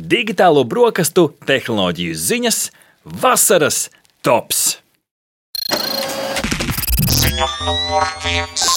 digitālo brokastu tehnoloģiju ziņas, vasaras tops. Ziņa numur viens.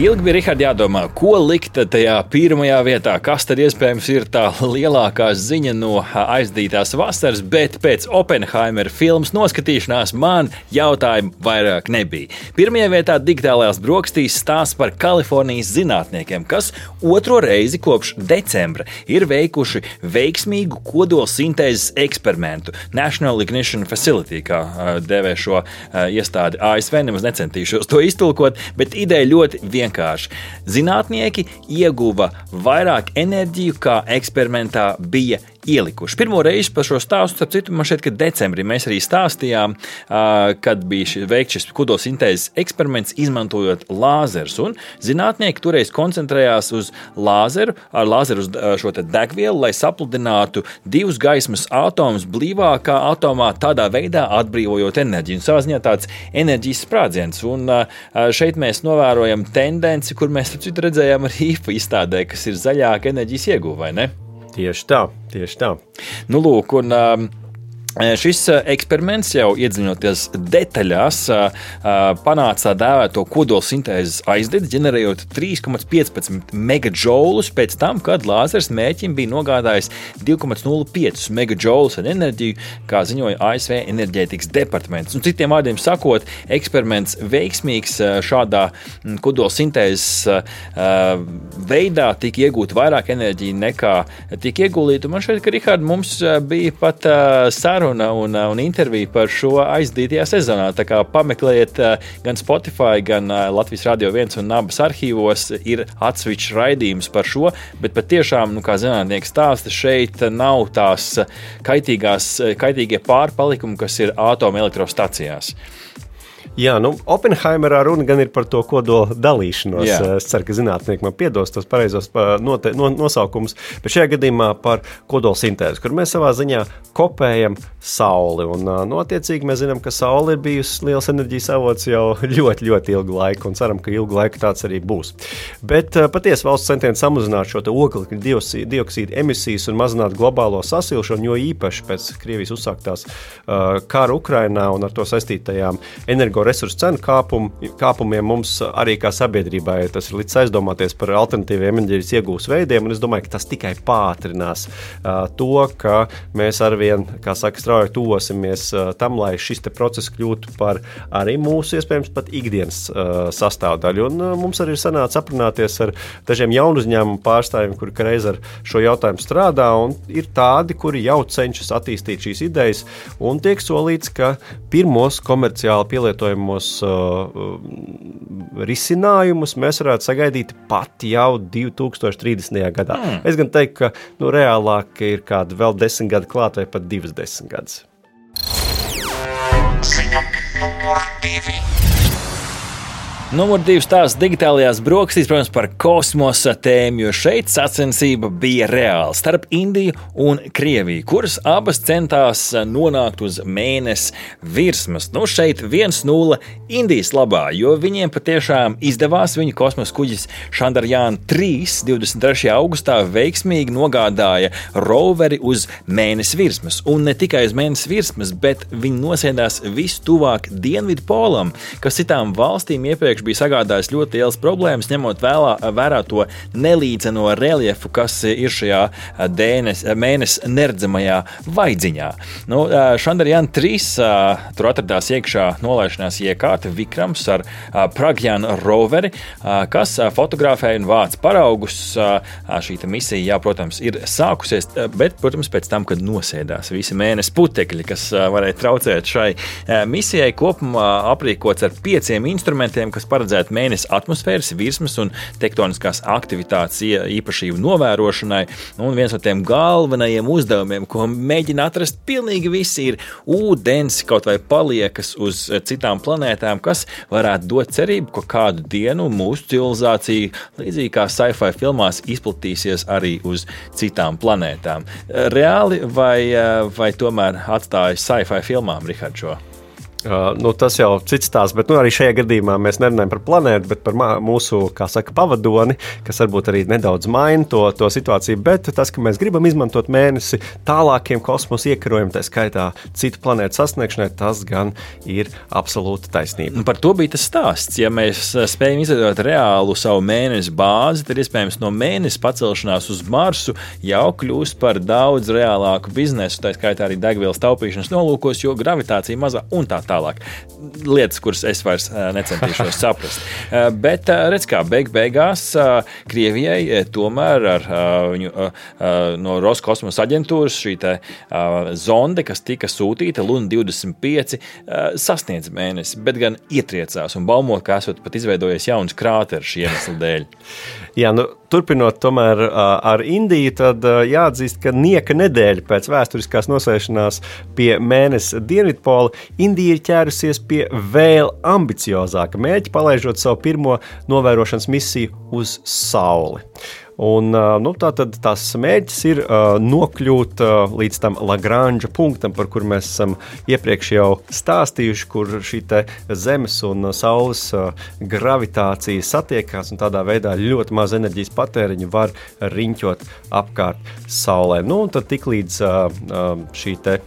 Ilgi bija Rihards jādomā, ko likt tajā pirmajā vietā, kas tad iespējams ir tā lielākā ziņa no aizdītās vasaras, bet pēc Oppenheimera filmas noskatīšanās man jautājumu vairāk nebija. Pirmajā vietā digitālajās brokastīs stāsts par Kalifornijas zinātniekiem, kas otro reizi kopš decembra ir veikuši veiksmīgu kodolsintēzes eksperimentu National Ignition Facility, kā dēvē šo iestādi ASV. Nemaz necentīšos to iztulkot, bet ideja ļoti vienkārša vienkārši. Zinātnieki ieguva vairāk enerģiju, kā eksperimentā bija ielikuši. Pirmo reizi par šo stāstu, starp citu, man šķiet, ka decembrī mēs arī stāstījām, kad bija veikts šis kodolsintēzes eksperiments, izmantojot lāzerus. Zinātnieki toreiz koncentrējās uz lāzeru, ar lāzeru uz šo degvielu, lai sapludinātu divus gaismas atomus blīvākā atomā, tādā veidā atbrīvojot enerģiju. Un savā ziņā tāds enerģijas sprādziens. Un šeit mēs novērojam tendenci, kur mēs redzējām arī IFA izstādē, kas ir zaļāka enerģijas ieguva, vai ne? Tieši tā, tieši tā. Nu, lūk, un, um, Šis eksperiments jau iedziļinoties detaļās, panāca dēvēto kodolsintēzes aizdedzi, ģenerējot 3,15 megajoulus pēc tam, kad lāzers mēķim bija nogādājis 2,05 megajoulus ar enerģiju, kā ziņoja ASV enerģētikas departaments. Un citiem vārdiem sakot, eksperiments veiksmīgs šādā kodolsintēzes veidā tika iegūta vairāk enerģija nekā tika ieguldīta. Man šķiet, ka Rihards mums bija pat saruna saruna un, uh, un intervija par šo aizdītajā sezonā. Tā kā pameklējiet uh, gan Spotify, gan uh, Latvijas Rādio 1 un abas arhīvos ir atsevišķs raidījums par šo, bet patiešām, nu, kā zinātnieks stāsta, šeit nav tās kaitīgās, kaitīgie pārpalikumi, kas ir atomelektrostacijās. Jā, nu, Oppenheimerā runa gan ir par to kodola dalīšanos. Jā. Es ceru, ka zinātnieki man piedos tos pareizos note, no, nosaukumus, bet šajā gadījumā par kodola sintēzi, kur mēs savā ziņā kopējam Sauli. Un, nu, attiecīgi, mēs zinām, ka Saule ir bijusi liels enerģijas avots jau ļoti, ļoti ilgu laiku, un ceram, ka ilgu laiku tāds arī būs. Bet patiesi valsts centieni samazināt šo oglekļa dioksīdu emisijas un mazināt globālo sasilšanu, jo īpaši pēc Krievijas uzsāktās uh, kara Ukrainā un ar to saistītajām energo energoresursu cenu kāpum, kāpumiem mums arī kā sabiedrībai tas ir līdz aizdomāties par alternatīviem enerģijas iegūs veidiem. Es domāju, ka tas tikai pātrinās uh, to, ka mēs arvien, kā saka, strauji tuvosimies uh, tam, lai šis process kļūtu par arī mūsu iespējams pat ikdienas uh, sastāvdaļu. Un, uh, mums arī ir sanācis aprunāties ar dažiem jaunu uzņēmumu pārstāvjiem, kuri reiz ar šo jautājumu strādā, un ir tādi, kuri jau cenšas attīstīt šīs idejas, un tiek solīts, ka pirmos komerciāli pielietojumus uh, uh, risinājumus mēs varētu sagaidīt pat jau 2030. gadā. Mm. Es gan teiktu, ka nu, reālāk ir kādi vēl desmit gadi klāt vai pat divas desmit gadus. Ziņa numur divi. Stāsts digitālajās brokastīs, protams, par kosmosa tēmu, jo šeit sacensība bija reāla starp Indiju un Krieviju, kuras abas centās nonākt uz mēnesi virsmas. Nu, šeit 1-0 Indijas labā, jo viņiem patiešām izdevās. Viņu kosmosa kuģis Chandrayaan 3 23. augustā veiksmīgi nogādāja roveri uz mēnesi virsmas. Un ne tikai uz mēnesi virsmas, bet viņi nosēdās vis tuvāk Dienvidu polam, kas citām valstīm iepriekš iepriekš bija sagādājis ļoti liels problēmas, ņemot vēlā, vērā to nelīdzeno reljefu, kas ir šajā dēnes, mēnesis neredzamajā vaidziņā. Nu, Šandarjana 3 tur atradās iekšā nolaišanās iekārta Vikrams ar Pragjānu roveri, kas fotografēja un vāc paraugus. Šī misija, jā, protams, ir sākusies, bet, protams, pēc tam, kad nosēdās visi mēnesis putekļi, kas varēja traucēt šai misijai, kopumā aprīkots ar pieciem instrumentiem, kas paredzēta mēnesi atmosfēras virsmas un tektoniskās aktivitātes īpašību novērošanai. Un viens no tiem galvenajiem uzdevumiem, ko mēģina atrast pilnīgi visi, ir ūdens kaut vai paliekas uz citām planētām, kas varētu dot cerību, ka kādu dienu mūsu civilizācija, līdzīgi kā sci-fi filmās, izplatīsies arī uz citām planētām. Reāli vai, vai tomēr atstāja sci-fi filmām, Rihards? Uh, nu, tas jau ir cits stāsts, bet nu, arī šajā gadījumā mēs nerunājam par planētu, bet par mūsu saka, pavadoni, kas varbūt arī nedaudz maina to, to situāciju. Bet tas, ka mēs gribam izmantot mēnesi tālākiem kosmosa iekarojumiem, tā skaitā citu planētu sasniegšanai, tas gan ir absolūta taisnība. Nu, par to bija tas stāsts. Ja mēs spējam izveidot reālu savu mēnesi bāzi, tad iespējams no mēnesi pacelšanās uz Marsu jau kļūst par daudz reālāku biznesu, tā skaitā arī degvielas taupīšanas nolūkos, jo gravitācija mazā un tā tālāk. Lietas, kuras es vairs necentīšos saprast. Bet redz, kā beig beigās Krievijai tomēr ar viņu no Roskosmosa aģentūras šī zonde, kas tika sūtīta Luna 25, sasniedz mēnesi, bet gan ietriecās un baumo, ka esot pat izveidojies jauns krāteris šī iemesla dēļ. Jā, nu, turpinot tomēr ar Indiju, tad jāatzīst, ka nieka nedēļa pēc vēsturiskās nosēšanās pie mēneša dienvidpola Indija ir ķērusies pie vēl ambiciozāka mērķa, palaižot savu pirmo novērošanas misiju uz Sauli. Un, nu, tā tad tas mērķis ir uh, nokļūt uh, līdz tam Lagrange punktam, par kur mēs esam iepriekš jau stāstījuši, kur šī Zemes un Saules uh, gravitācija satiekās, un tādā veidā ļoti maz enerģijas patēriņu var riņķot apkārt Saulē. Nu, tad tiklīdz šī te,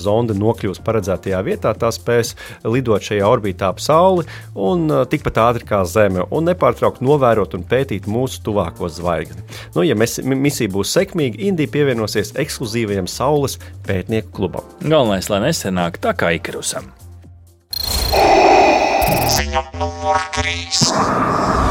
zonde nokļūs paredzētajā vietā, tā spēs lidot šajā orbītā ap Sauli un tikpat ātri kā Zeme, un nepārtraukti novērot un pētīt mūsu tuvāko zvaigzni zvaigzni. Nu, ja mēs, misija būs sekmīga, Indija pievienosies ekskluzīvajam Saules pētnieku klubam. Galvenais, lai nesenāk tā kā Ikarusam. Ziņa numur 3.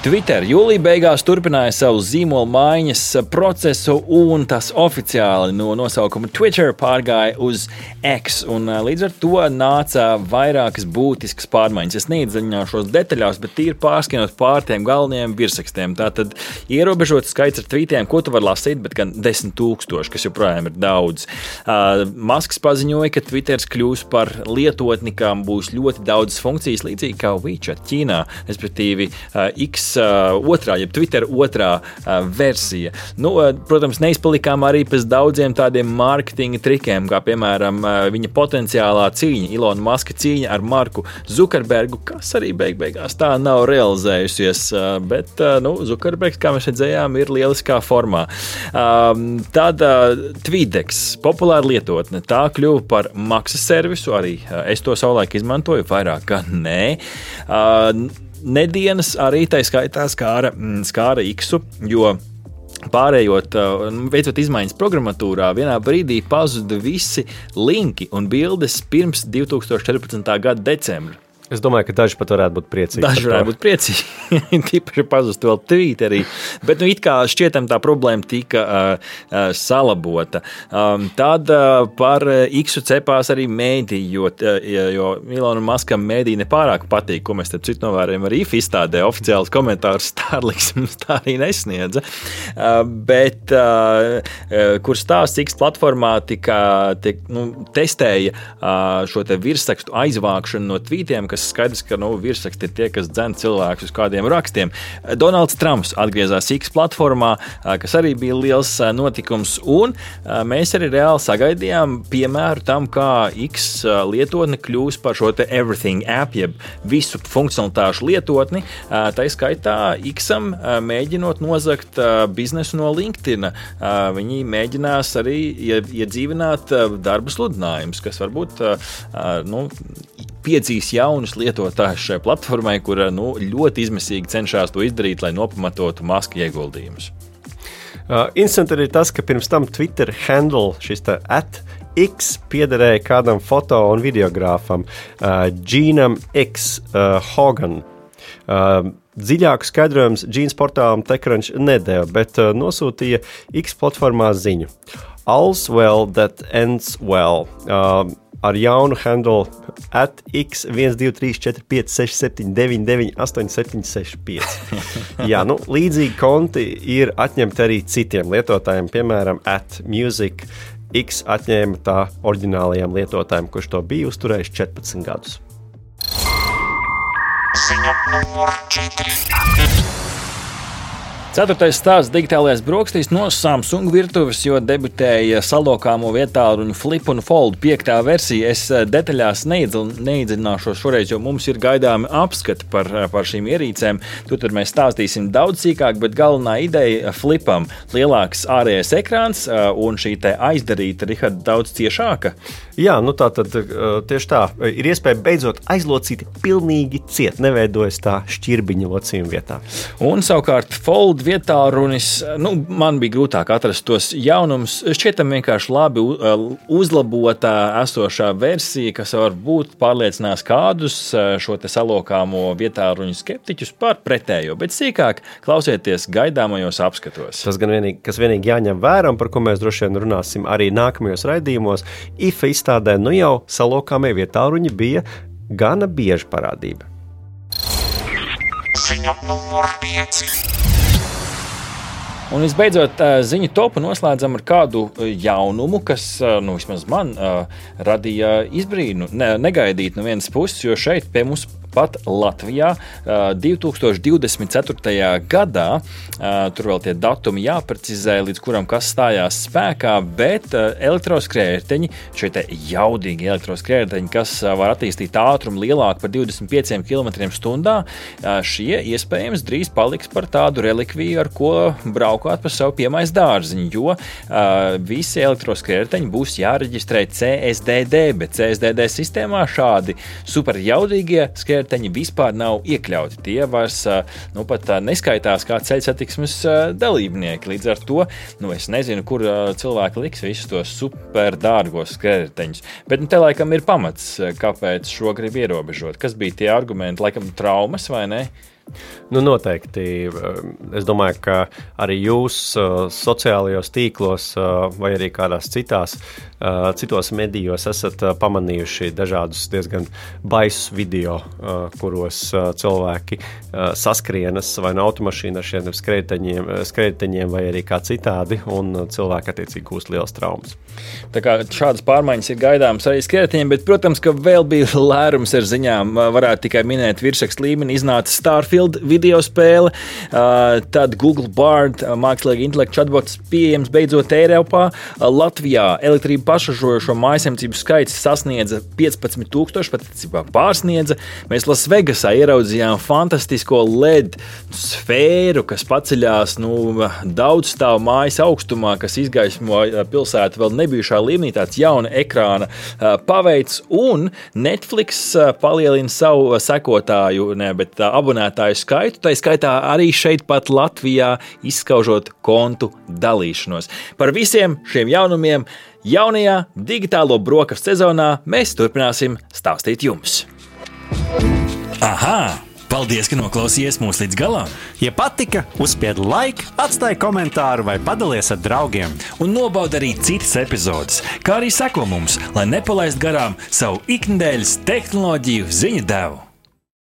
Twitter jūlijā beigās turpināja savu zīmola maiņas procesu, un tas oficiāli no nosaukuma Twitter pārgāja uz X. Līdz ar to nāca vairākas būtiskas pārmaiņas. Es neiedziļināšos detaļās, bet tīri pārskinot pār tiem galvenajiem virsrakstiem. Tātad ierobežots skaits ar tvītiem, ko tu vari lasīt, bet gan desmit tūkstoši, kas joprojām ir daudz. Uh, Masks paziņoja, ka Twitter kļūs par lietotni, kam būs ļoti daudz funkcijas, līdzīgi kā WeChat Ķīnā, respektīvi uh, X uh, otrā, jeb Twitter otrā uh, versija. Nu, uh, protams, neizpalikām arī pēc daudziem tādiem mārketinga trikiem, kā piemēram uh, viņa potenciālā cīņa, Ilona Maska cīņa ar Marku Zukerbergu, kas arī beig beigās tā nav realizējusies. Uh, bet uh, nu, Zukerbergs, kā mēs redzējām, ir lieliskā formā. Um, tad uh, Twidex, populāra lietotne, tā kļuva par maksas servisu. Arī uh, es to savulaik izmantoju, vairāk gan nē. Uh, nedēļas arī tā skaitā skāra, mm, skāra Iksu, jo Pārējot, veicot izmaiņas programmatūrā, vienā brīdī pazuda visi linki un bildes pirms 2014. gada decembra. Es domāju, ka daži pat varētu būt priecīgi. Daži varētu būt priecīgi. Tīpaši pazust vēl Twitterī. Bet, nu, it kā šķietam tā problēma tika uh, uh, salabota. Um, tad uh, par X cepās arī mēdī, jo, uh, jo Ilona Maskam mēdī nepārāk patīk, ko mēs te citu novērojam arī izstādē. Oficiāls komentārs Starlinks mums tā arī nesniedza. Uh, bet, uh, kur stāsts X platformā tika, tika nu, testēja uh, šo te virsrakstu aizvākšanu no tvītiem, kas kas skaidrs, ka nu, virsraksti ir tie, kas dzen cilvēkus uz kādiem rakstiem. Donalds Trumps atgriezās X platformā, kas arī bija liels notikums, un mēs arī reāli sagaidījām piemēru tam, kā X lietotne kļūs par šo everything app, jeb visu funkcionalitāšu lietotni. Tā skaitā X-am mēģinot nozagt biznesu no LinkedIn. Viņi mēģinās arī iedzīvināt darba sludinājumus, kas varbūt nu, piedzīs jaunus lietotājus šai platformai, kura nu, ļoti izmisīgi cenšas to izdarīt, lai nopamatotu masku ieguldījumus. Uh, Interesanti arī tas, ka pirms tam Twitter handle šis at X piederēja kādam foto un videogrāfam, uh, Džīnam X uh, Hogan. Uh, Dziļāku skaidrojumu Džīnas portālam Tekrančs nedēļa, bet uh, nosūtīja X platformā ziņu. All's well that ends well. Uh, ar jaunu handle at x1234567998765. Jā, nu, līdzīgi konti ir atņemti arī citiem lietotājiem, piemēram, at music. X atņēma tā oriģinālajiem lietotājiem, kurš to bija uzturējis 14 gadus. Ziņa numur 4. Ceturtais stāsts digitālajās brokastīs no Samsung virtuves, jo debitēja salokāmo vietāluņu Flip un Fold piektā versija. Es eh, detaļās neiedziļināšos šoreiz, jo mums ir gaidāmi apskati par, eh, par šīm ierīcēm. Tur, tur mēs stāstīsim daudz sīkāk, bet galvenā ideja Flipam - lielāks ārējais ekrāns eh, un šī aizdarīta Riharda daudz ciešāka. Jā, nu tā tad tieši tā ir iespēja beidzot aizlocīt pilnīgi ciet, neveidojas tā šķirbiņa locījuma vietā. Un savukārt Fold Gold vietā runis, nu, man bija grūtāk atrast tos jaunumus. Šķietam vienkārši labi uzlabotā esošā versija, kas varbūt pārliecinās kādus šo salokāmo vietā ruņu skeptiķus par pretējo, bet sīkāk klausieties gaidāmajos apskatos. Tas gan vienīgi, kas vienīgi jāņem vērā, un par ko mēs droši vien runāsim arī nākamajos raidījumos, IFA izstādē nu jau salokāmie vietā ruņi bija gana bieža parādība. Ziņa numur 5. Un visbeidzot, ziņu topu noslēdzam ar kādu jaunumu, kas nu, vismaz man radīja izbrīnu, ne, negaidīt no vienas puses, jo šeit pie mums pat Latvijā 2024. gadā. Tur vēl tie datumi jāprecizē, līdz kuram kas stājās spēkā, bet elektroskrējēji, šie jaudīgi elektroskrējēji, kas var attīstīt ātrumu lielāku par 25 km/h, šie iespējams drīz paliks par tādu relikviju, ar ko braukāt pa savu piemais dārziņu, jo visi elektroskrējēji būs jāreģistrē CSDD, bet CSDD sistēmā šādi superjaudīgie skrējēji vērteņi vispār nav iekļauti. Tie vairs nu, pat neskaitās kā ceļu satiksmes dalībnieki. Līdz ar to nu, es nezinu, kur cilvēki liks visus tos superdārgos skrējējiņus. Bet nu, te laikam ir pamats, kāpēc šo grib ierobežot. Kas bija tie argumenti? Laikam traumas vai ne? Nu, noteikti. Es domāju, ka arī jūs sociālajos tīklos vai arī kādās citās Uh, citos medijos esat uh, pamanījuši dažādus diezgan baisus video, uh, kuros cilvēki saskrienas vai no automašīnas ar šiem skrejteņiem, skrejteņiem vai arī kā citādi, un cilvēki attiecīgi gūst liels traumas. Tā kā šādas pārmaiņas ir gaidāmas arī skrejteņiem, bet, protams, ka vēl bija lērums ar ziņām. Varētu tikai minēt virsrakstu līmeni, iznāca Starfield video spēle, tad Google Bard mākslīga intelekta chatbots pieejams beidzot Eiropā, Latvijā elektrība pašražojošo mājasemcību skaits sasniedza 15,000, patiesībā pārsniedza. Mēs Lasvegasā ieraudzījām fantastisko LED sfēru, kas paceļās nu, daudz stāvu mājas augstumā, kas izgaismo pilsētu vēl nebijušā līmenī. Tāds jauna ekrāna paveids, un Netflix palielina savu sekotāju, ne, bet abonētāju skaitu. Tā skaitā arī šeit, pat Latvijā, izskaužot kontu dalīšanos. Par visiem šiem jaunumiem Jaunajā digitālo brokastu sezonā mēs turpināsim stāstīt jums. Aha! Paldies, ka noklausījāties mūsu līdz galam! Ja patika, uzspiediet like, atstājiet komentāru vai padalieties ar draugiem. Un nobaudiet arī citas epizodes, kā arī sekot mums, lai nepalaistu garām savu ikdienas tehnoloģiju ziņu devumu.